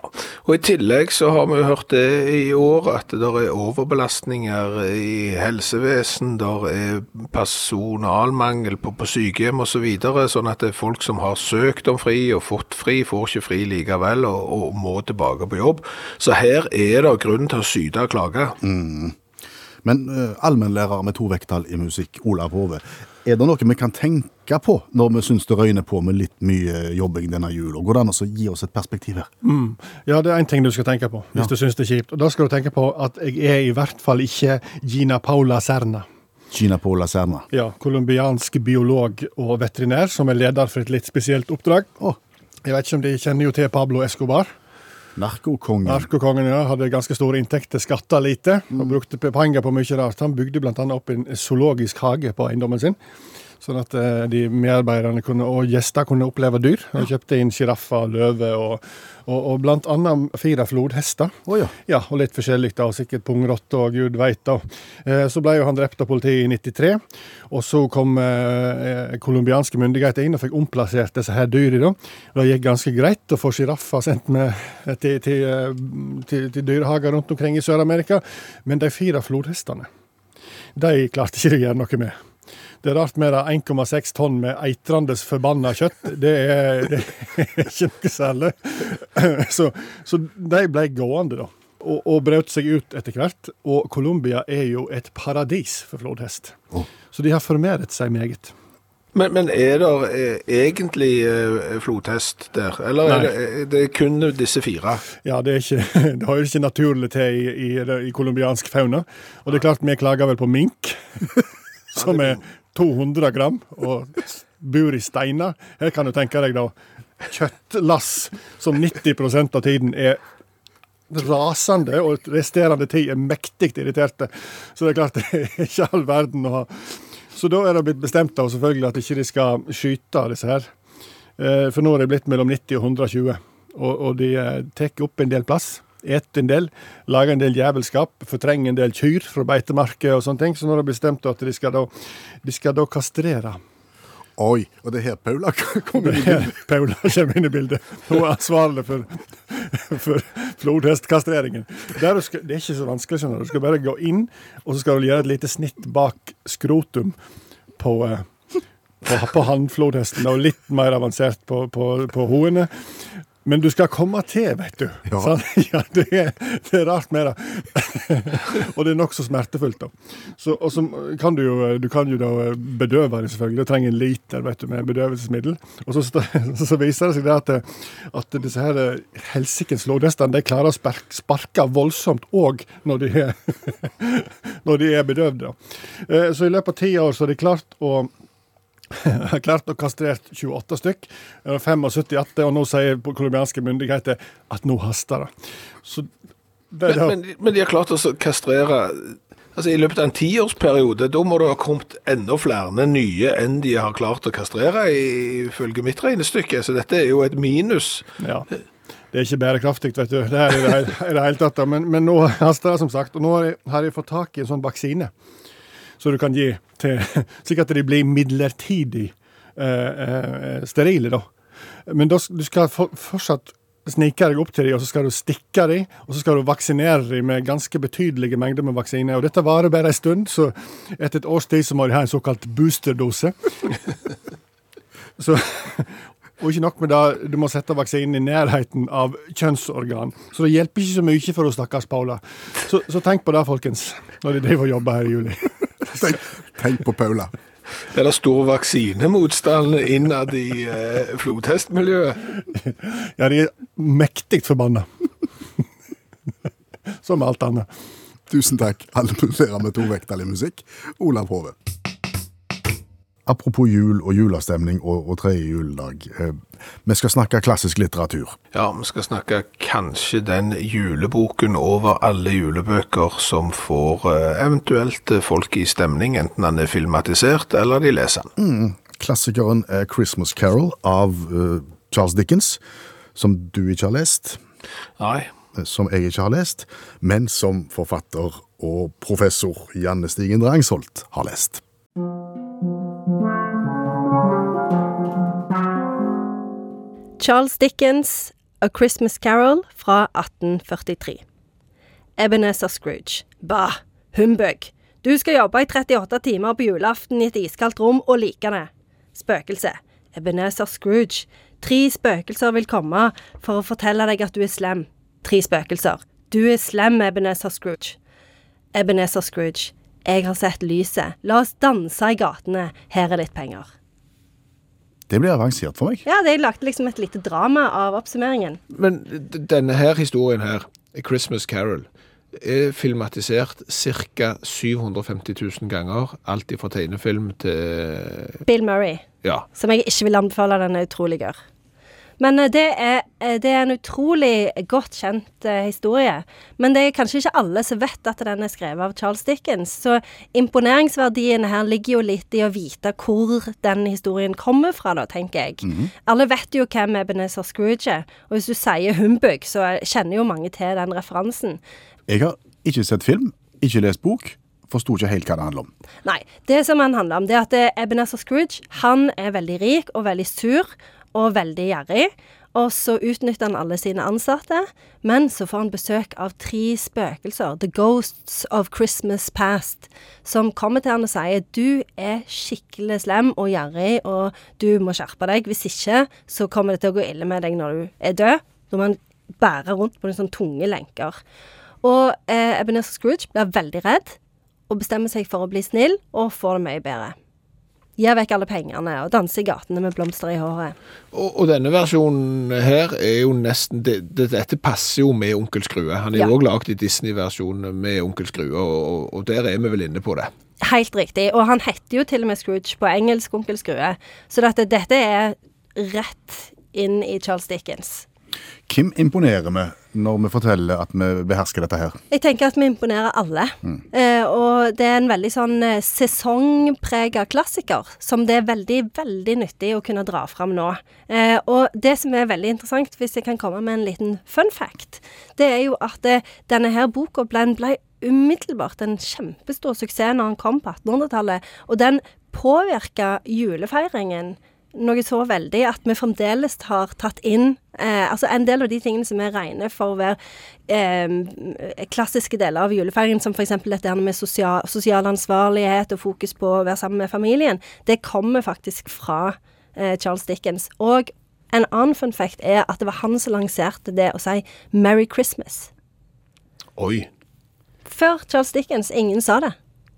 og i tillegg så har vi jo hørt det i år at det er overbelastninger i helsevesen, det er personalmangel på, på sykehjem og så videre, sånn at det er folk som har søkt om fri og fått fri, får ikke fri likevel og, og må tilbake på jobb. Så her er det grunn til å syte og klage. Men uh, allmennlærer med to vekttall i musikk, Olav Hove, er det noe vi kan tenke på når vi syns det røyner på med litt mye jobbing denne jula? Går det an å gi oss et perspektiv her? Ja, det er én ting du skal tenke på hvis du syns det er kjipt. Og Da skal du tenke på at jeg er i hvert fall ikke Gina Paula Serna. Gina Paula Serna. Ja, Colombiansk biolog og veterinær som er leder for et litt spesielt oppdrag. Oh. Jeg vet ikke om de kjenner jo til Pablo Escobar. Narkokongen. Narkokongen ja, hadde ganske store inntekter, skatta lite og brukte pe- penger på mye rart. Han bygde bl.a. opp en zoologisk hage på eiendommen sin, Sånn at eh, de medarbeiderne kunne, og gjester kunne oppleve dyr. Han kjøpte inn sjiraffer, løve og, og, og blant annet fire flodhester. Oh, ja. Ja, og litt forskjellig, da, og sikkert pungrotte og gud veit da. Eh, Så ble jo han drept av politiet i 93, og så kom eh, colombianske myndigheter inn og fikk omplassert disse her dyra, da. Og Det gikk ganske greit å få sjiraffer sendt med til, til, eh, til, til dyrehager rundt omkring i Sør-Amerika, men de fire flodhestene, de klarte ikke å gjøre noe med. Det er rart med det 1,6 tonn med eitrende forbanna kjøtt. Det er, det er ikke noe særlig. Så, så de ble gående, da. Og, og brøt seg ut etter hvert. Og Colombia er jo et paradis for flodhest. Så de har formeret seg meget. Men, men er det eh, egentlig eh, flodhest der, eller er det, det, er kun disse fire? Ja, det, ikke, det har jo ikke naturlig til i, i, i colombiansk fauna. Og det er klart, vi klager vel på mink, som er 200 gram og bor i steiner. Her kan du tenke deg da kjøttlass som 90 av tiden er rasende, og resterende tid er mektig irriterte. Så det er klart, det er ikke all verden å ha. Så da er det blitt bestemt da, selvfølgelig at ikke de skal skyte disse her. Eh, For nå er det blitt mellom 90 og 120. Og, og de eh, tar opp en del plass. Et en del, lager en del jævelskap, fortrenger en del kyr fra beitemarker og sånne ting. Så nå har de bestemt at de skal da, de skal da kastrere. Oi, og det er her Paula kommer inn. i bildet. Paula kommer inn i bildet. Hun er ansvarlig for, for flodhestkastreringen. Det er, det ikke så vanskelig. skjønner Du Du skal bare gå inn, og så skal du gjøre et lite snitt bak skrotum på, eh, på, på hannflodhesten. Og litt mer avansert på, på, på hoene. Men du skal komme til, vet du. Ja. Sånn? ja det, er, det er rart med det. og det er nokså smertefullt. da. Så, og så kan du jo, du kan jo da bedøve det, selvfølgelig. Du trenger en liter vet du, med bedøvelsesmiddel. Og så, så viser det seg det at, at disse her helsikens lodhestene de klarer å spark, sparke voldsomt òg når de er, når de er bedøvde. Eh, Så i løpet av ti år så har de klart å klart å kastrert 28 stykk. eh, 75 etter, og nå sier colombianske myndigheter at nå haster det. Så det, Men, men, men de har klart å kastrere altså I løpet av en tiårsperiode, da må det ha kommet enda flere nye enn de har klart å kastrere, i- ifølge mitt regnestykke. Så dette er jo et minus. Ja. Det er ikke bærekraftig, vet du. Det er i det, det hele tatt. Men, men nå haster det, som sagt. Og nå har jeg, har jeg fått tak i en sånn vaksine som du kan gi til Slik at de blir midlertidig eh, eh, sterile, da. Men da, du skal for, fortsatt snike deg opp til dem, og så skal du stikke dem, og så skal du vaksinere dem med ganske betydelige mengder med vaksine. Og dette varer bare en stund, så etter et års tid så må de ha en såkalt boosterdose. Så, og ikke nok med det, du må sette vaksinen i nærheten av kjønnsorgan. Så det hjelper ikke så mye for oss stakkars Paula. Så, så tenk på det, folkens, når de driver og jobber her i juli. Tenk, tenk på Paula. Er det stor vaksinemotstand innad i eh, flodhestmiljøet? Ja, de er mektig forbanna. Som alt annet. Tusen takk. Alle pulserer med tovektig musikk. Olav Hove. Apropos jul og julestemning og, og tredje juledag. Eh, vi skal snakke klassisk litteratur. Ja, vi skal snakke kanskje den juleboken over alle julebøker som får eh, eventuelt folk i stemning, enten den er filmatisert eller de leser den. Klassikeren er Christmas Carol av eh, Charles Dickens, som du ikke har lest, Nei. eh, som jeg ikke har lest, men som forfatter og professor Janne Stigen Drangsholt har lest. Charles Dickens' A Christmas Carol fra 1843. Ebenezer Scrooge. Bah, humbug. Du skal jobbe i 38 timer på julaften i et iskaldt rom og like det. Spøkelse. Ebenezer Scrooge. Tre spøkelser vil komme for å fortelle deg at du er slem. Tre spøkelser. Du er slem, Ebenezer Scrooge. Ebenezer Scrooge. Jeg har sett lyset. La oss danse i gatene. Her er litt penger. Det blir avansert for meg. Ja, de lagde liksom et lite drama av oppsummeringen. Men denne her historien her, Christmas Carol, er filmatisert ca. 750 000 ganger. Alt fra tegnefilm til Bill Murray, Ja. som jeg ikke vil anbefale, den er utrolig gørr. Men eh, det er, eh, det er en utrolig godt kjent eh, historie. Men det er kanskje ikke alle som vet at den er skrevet av Charles Dickens. Så imponeringsverdien her ligger jo litt i å vite hvor den historien kommer fra, da, tenker jeg. Alle vet jo hvem Ebenezer Scrooge er. Og hvis du sier humbug, så kjenner jo mange til den referansen. Jeg har ikke sett film, ikke lest bok, forsto ikke helt hva det handler om. Nei, det som han handler om, det er at Ebenezer Scrooge, han er veldig rik og veldig sur og veldig gjerrig. Og så utnytter han alle sine ansatte, men så får han besøk av tre spøkelser, The Ghosts of Christmas Past, som kommer til han og sier du er skikkelig slem og gjerrig, og du må skjerpe deg. Hvis ikke, så kommer det til å gå ille med deg når du er død. Da må han bære rundt på noen sånne tunge lenker. Og eh, Ebenezer Scrooge blir veldig redd og bestemmer seg for å bli snill og får det mye bedre. Gir vekk alle pengene og danser i gatene med blomster i håret. Og, og denne versjonen her er jo nesten det, det, Dette passer jo med Onkel Skrue. Han er jo Ja. òg lagd i Disney-versjonen med Onkel Skrue, og, og der er vi vel inne på det. Helt riktig. Og han heter jo til og med Scrooge på engelsk, onkel Skrue. Så dette, dette er rett inn i Charles Dickens. Hvem imponerer vi når vi forteller at vi behersker dette her? Jeg tenker at vi imponerer alle. Eh, og det er en veldig sånn eh, sesongprega klassiker, som det er veldig, veldig nyttig å kunne dra fram nå. Eh, og det som er veldig interessant, hvis jeg kan komme med en liten fun fact, det er jo at det, denne her boka ble, ble umiddelbart en kjempestor suksess når den kom på 1800-tallet, og den påvirka julefeiringen noe så veldig at vi fremdeles har tatt inn eh, altså en del av de tingene som vi regner for å være eh, klassiske deler av julefeiringen, som f.eks. dette med sosial, sosial ansvarlighet og fokus på å være sammen med familien, det kommer faktisk fra eh, Charles Dickens. Og en annen fun fact er at det var han som lanserte det å si 'Merry Christmas'. Oi. Før Charles Dickens. Ingen sa det.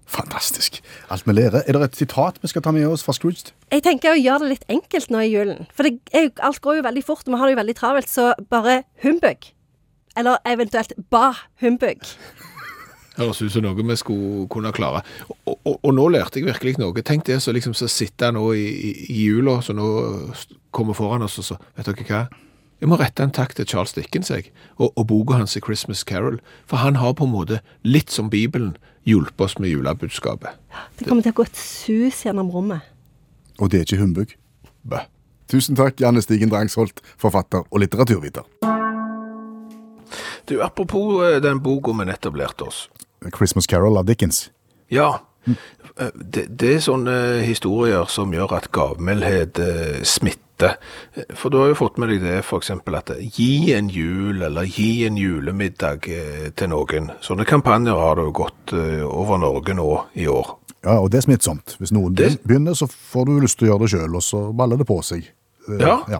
Fantastisk. Alt vi lærer. Er det et sitat vi skal ta med oss fra Scrooge? Jeg tenker å gjøre det litt enkelt nå i julen. For det er jo, alt går jo veldig fort, og vi har det jo veldig travelt, så bare humbug. Eller eventuelt ba humbug. Høres ut som noe vi skulle kunne klare. Og, og, og nå lærte jeg virkelig noe. Tenk det så liksom så sitte nå i, i, i jula, så nå kommer foran oss og så Vet dere hva? Jeg må rette en takk til Charles Dickens, jeg, og, og boka hans i Christmas Carol. For han har på en måte, litt som Bibelen, hjulpet oss med julebudskapet. Det kommer til å gå et sus gjennom rommet. Og det er ikke humbug. Bø. Tusen takk, Janne Stigen Drangsholt, forfatter og litteraturviter. Du, apropos eh, den boka vi nettopp lærte oss. Christmas Carol av Dickens. Ja, eh, det, det er sånne historier som gjør at gavmildhet eh, smitter. Eh, For du har jo fått med deg det eksempel at gi en jul eller gi en julemiddag eh, til noen. Sånne kampanjer har det jo gått eh, over Norge nå i år. Ja, og det er smittsomt. Hvis noen Det- begynner, så får du lyst til å gjøre det sjøl, og så baller det på seg. Eh, Ja. ja.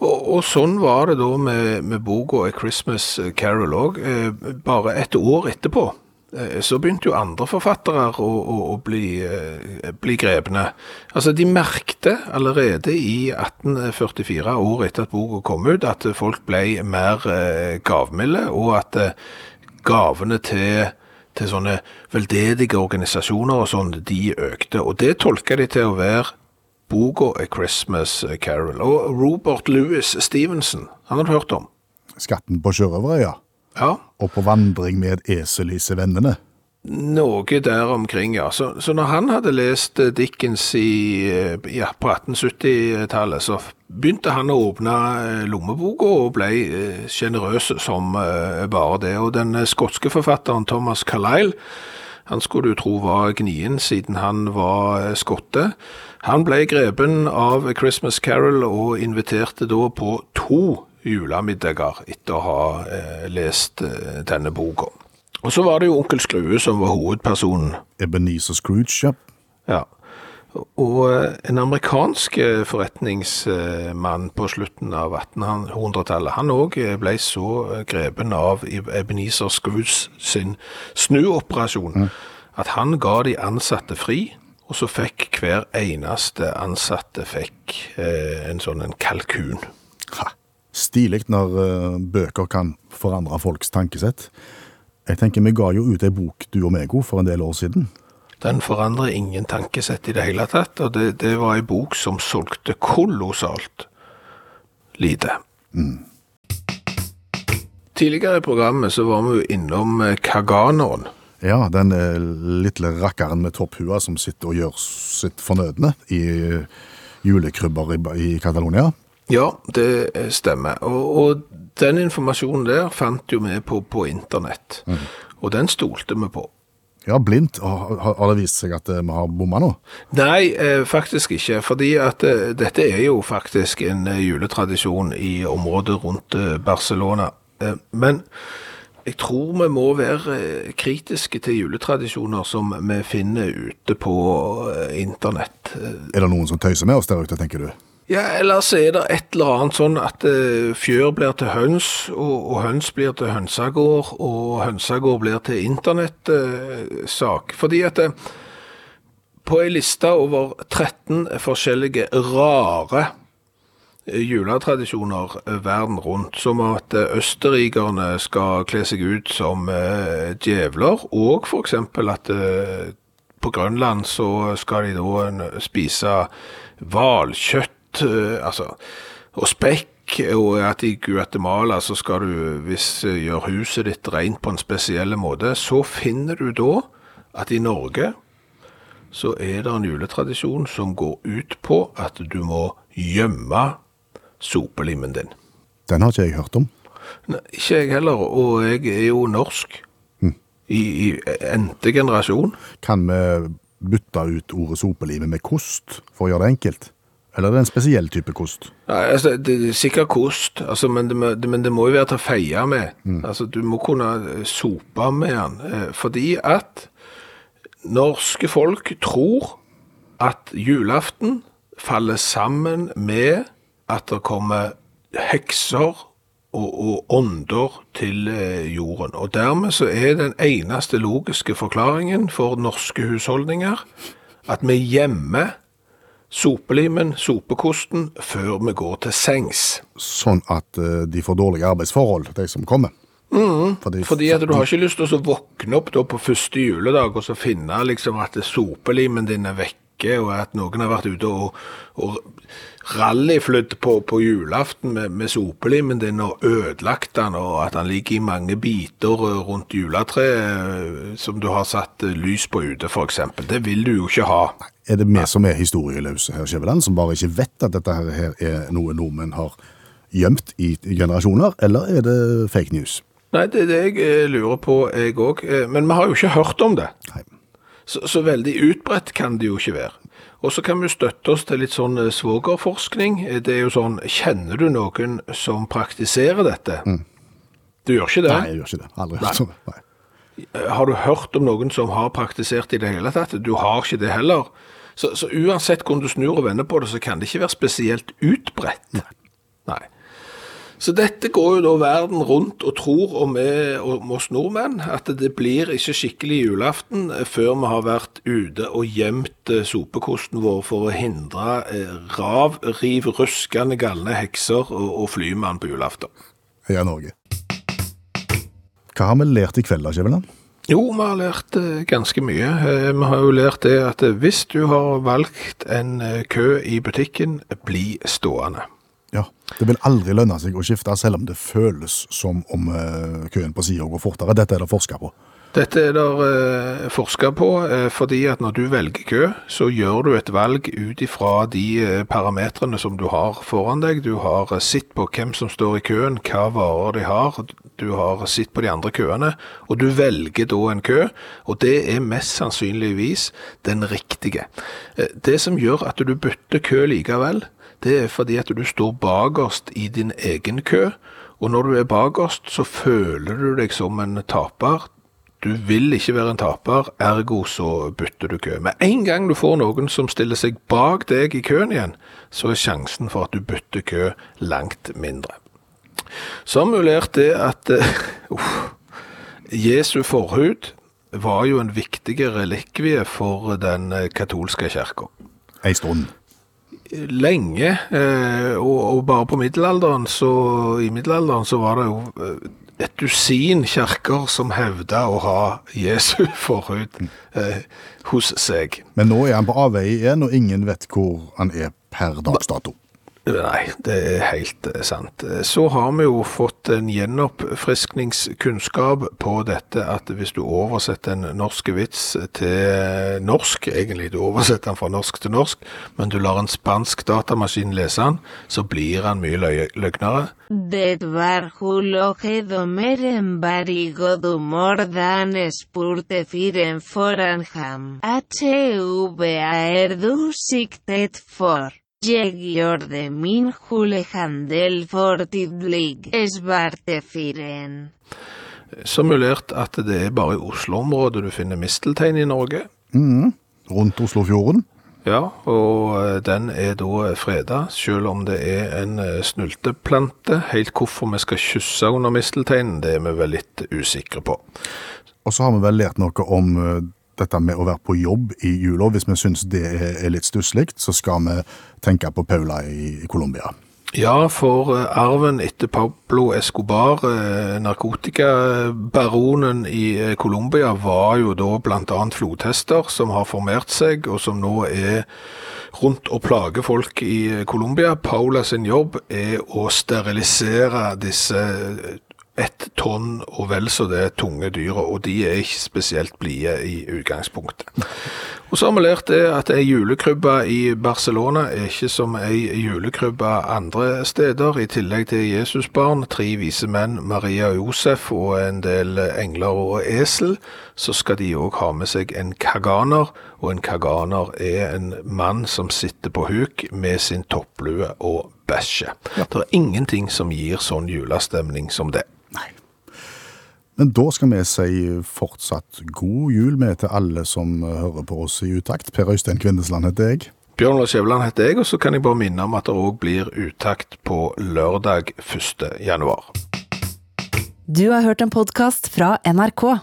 Og, og sånn var det da med, med boka A Christmas Carol òg. Bare et år etterpå så begynte jo andre forfattere å, å, å bli, eh, bli grepne. Altså, de merkte allerede i 1844, år etter at boka kom ut, at folk ble mer eh, gavmilde, og at eh, gavene til til sånne veldedige organisasjoner og sånn, de økte. Og det tolka de til å være boka A Christmas Carol. Og Robert Louis Stevenson, han har du hørt om? Skatten på sjørøverøya. Ja. Og på vandring med et esel i vennene. Noe der omkring, ja. Så, så når han hadde lest eh, Dickens i, eh, ja, på 1870-tallet, så begynte han å åpne eh, lommeboka og ble sjenerøs som bare det. Og den skotske forfatteren Thomas Carlyle, han skulle du tro var gnien siden han var skotte. Han ble grepen av Christmas Carol og inviterte da på to julemiddager etter å ha eh, lest eh, denne boka. Og så var det jo onkel Skrue som var hovedpersonen. Ebenezer Scrooge, ja. Ja. Og eh, en amerikansk eh, forretningsmann på slutten av 1800-tallet, han òg ble så eh, grepen av Ebenezer Scrooge sin snuoperasjon at han ga de ansatte fri, og så fikk hver eneste ansatte fikk eh, en sånn en kalkun. Ha. Stilig når eh, bøker kan forandre folks tankesett. Jeg tenker Vi ga jo ut ei bok, du og meg, for en del år siden. Den forandrer ingen tankesett i det hele tatt, og det, det var ei bok som solgte kolossalt. lite. Tidligere i programmet så var vi jo innom eh, Kaganoen. Ja, den eh, lille rakkeren med topphua som sitter og gjør sitt fornødne i julekrybber i, i Catalonia. Ja, det stemmer. Og, og den informasjonen der fant jo vi på, på internett. Og den stolte vi på. Ja, blindt. Har, det vist seg at eh, vi har bomma nå? Nei, eh, faktisk ikke. Fordi at eh, dette er jo faktisk en juletradisjon i området rundt Barcelona. Men jeg tror vi må være kritiske til juletradisjoner som vi finner ute på internett. Er det noen som tøyser med oss der ute, tenker du? Ja, ellers er det et eller annet sånn at eh, fjør blir til høns, og, og høns blir til hønsegård, og hønsegård blir til internettsak. Fordi at eh, på ei liste over 13 forskjellige rare eh, juletradisjoner eh, verden rundt, som at eh, østerrikerne skal kle seg ut som eh, djevler, og eksempel at eh, på Grønland så skal de da spise hvalkjøtt, eh, altså, og spekk, og at i Guatemala så skal du, hvis eh, gjør huset ditt rent på en spesiell måte, så finner du da at i Norge så er det en juletradisjon som går ut på at du må gjemme sopelimen din. Den har ikke jeg hørt om. Nei, ikke jeg heller, og jeg er jo norsk. I, i ente generasjon. Kan vi bytte ut ordet sopelime med kost, for å gjøre det enkelt? Eller er det en spesiell type kost? Ja, altså, det er sikkert kost, altså, men, det, må- det, men det må jo være til å feie med. Altså, du må kunne eh, sope med den. eh, Fordi at norske folk tror at julaften faller sammen med at det kommer hekser og, og ånder til eh, jorden. Og dermed så er den eneste logiske forklaringen for norske husholdninger at vi gjemmer sopelimen, sopekosten, før vi går til sengs. Sånn at eh, de får dårlige arbeidsforhold, de som kommer. Fordi, Fordi at du har ikke lyst til å våkne opp på første juledag og så finne liksom at sopelimen din er vekke, og at noen har vært ute og, og rallyflydd på, på julaften med, med sopelimen din og ødelagt den, og at den ligger i mange biter eh, rundt juletreet eh, som du har satt eh, lys på ute, eksempel. Det vil du jo ikke ha. Er det vi som er historieløse her, Skjæveland, som bare ikke vet at dette her er noe nordmenn har gjemt i generasjoner, eller er det fake news? Nei, det er det jeg lurer på, jeg òg. Men vi har jo ikke hørt om det. Nei. Så, så veldig utbredt kan det jo ikke være. Og så kan vi støtte oss til litt sånn eh, svogerforskning. Eh, Det er jo sånn, kjenner du noen som praktiserer dette? Du gjør ikke det? Nei, jeg gjør ikke det. Aldri hørt om det. Eh, Har du hørt om noen som har praktisert i det hele tatt? Du har ikke det heller. Så, så uansett hvordan du snur og vender på det, så kan det ikke være spesielt utbredt. Nei. Så dette går jo da verden rundt og tror om, vi, om oss nordmenn, at det blir ikke skikkelig julaften eh, før vi har vært ute og gjemt eh, sopekosten vår for å hindre eh, rav, riv, ruskende galne hekser og, og flymann på julaften. Heia Norge. Hva har vi lært i kveld da, Skjæveland? Jo, vi har lært ganske mye. Vi har jo lært det at hvis du har valgt en kø i butikken, bli stående. Ja, det vil aldri lønne seg å skifte, selv om det føles som om eh, køen på siden går fortere. Dette er det forsket på. Dette er det eh, forska på, eh, fordi at når du velger kø, så gjør du et valg ut ifra de parametrene som du har foran deg. Du har sett på hvem som står i køen, hva varer de har. Du har sett på de andre køene, og du velger da en kø, og det er mest sannsynligvis den riktige. Det som gjør at du bytter kø likevel, det er fordi at du står bakerst i din egen kø, og når du er bakerst, så føler du deg som en taper. Du vil ikke være en taper, ergo så bytter du kø. Med en gang du får noen som stiller seg bak deg i køen igjen, så er sjansen for at du bytter kø langt mindre. Så har vi lært det at uh, Jesu forhud var jo en viktig relikvie for den eh, katolske kirka Ei stund. Lenge, eh, og, og bare på middelalderen, så i middelalderen så var det jo eh, et dusin kjerker som hevda å ha Jesu forhud eh, hos seg. Men nå er han på avveie igjen, og ingen vet hvor han er per dags dato. Nei, det er helt eh, sant. Så har vi jo fått en gjenoppfriskningskunnskap på dette at hvis du oversetter en norsk vits til norsk, egentlig du oversetter den fra norsk til norsk, men du lar en spansk datamaskin lese den, så blir han mye løy løgnere. Det var da spurte fyren foran ham. For? Jeg de min hulehandel for tidlig, svarte fyren. Så mulert at det er bare i Oslo-området du finner misteltein i Norge. Mhm. Rundt Oslofjorden. Ja, og eh, den er da freda, selv om det er en eh, snulteplante. Helt hvorfor vi skal kysse under mistelteinen, det er vi vel litt usikre på. Og så har vi vel lært noe om eh, dette med å være på jobb i jula. Hvis vi syns det er litt stusslig, så skal vi tenke på Paula i i Colombia. Ja, for eh, arven etter Pablo Escobar, eh, narkotikabaronen i eh, Colombia, var jo da annet flodhester som har formert seg, og som nå er rundt og plager folk i Colombia. Paula sin jobb er å sterilisere disse ett tonn og vel så det tunge dyra, og de er ikke spesielt blide i utgangspunktet. Og så har vi lært det at ei julekrybbe i Barcelona er ikke som ei julekrybbe andre steder. I tillegg til Jesusbarn, tre vise menn, Maria og Josef og en del engler og esel, så skal de òg ha med seg en kaganer. Og en kaganer er en mann som sitter på huk med sin topplue og bæsjer. Det er ingenting som gir sånn julestemning som det. Men da skal vi si fortsatt god jul med til alle som hører på oss i utakt. Per Øystein Kvindesland heter jeg. Bjørn Lars Skjæveland heter jeg, og så kan jeg bare minne om at det òg blir uttakt på lørdag 1. januar. Du har hørt en podkast fra NRK.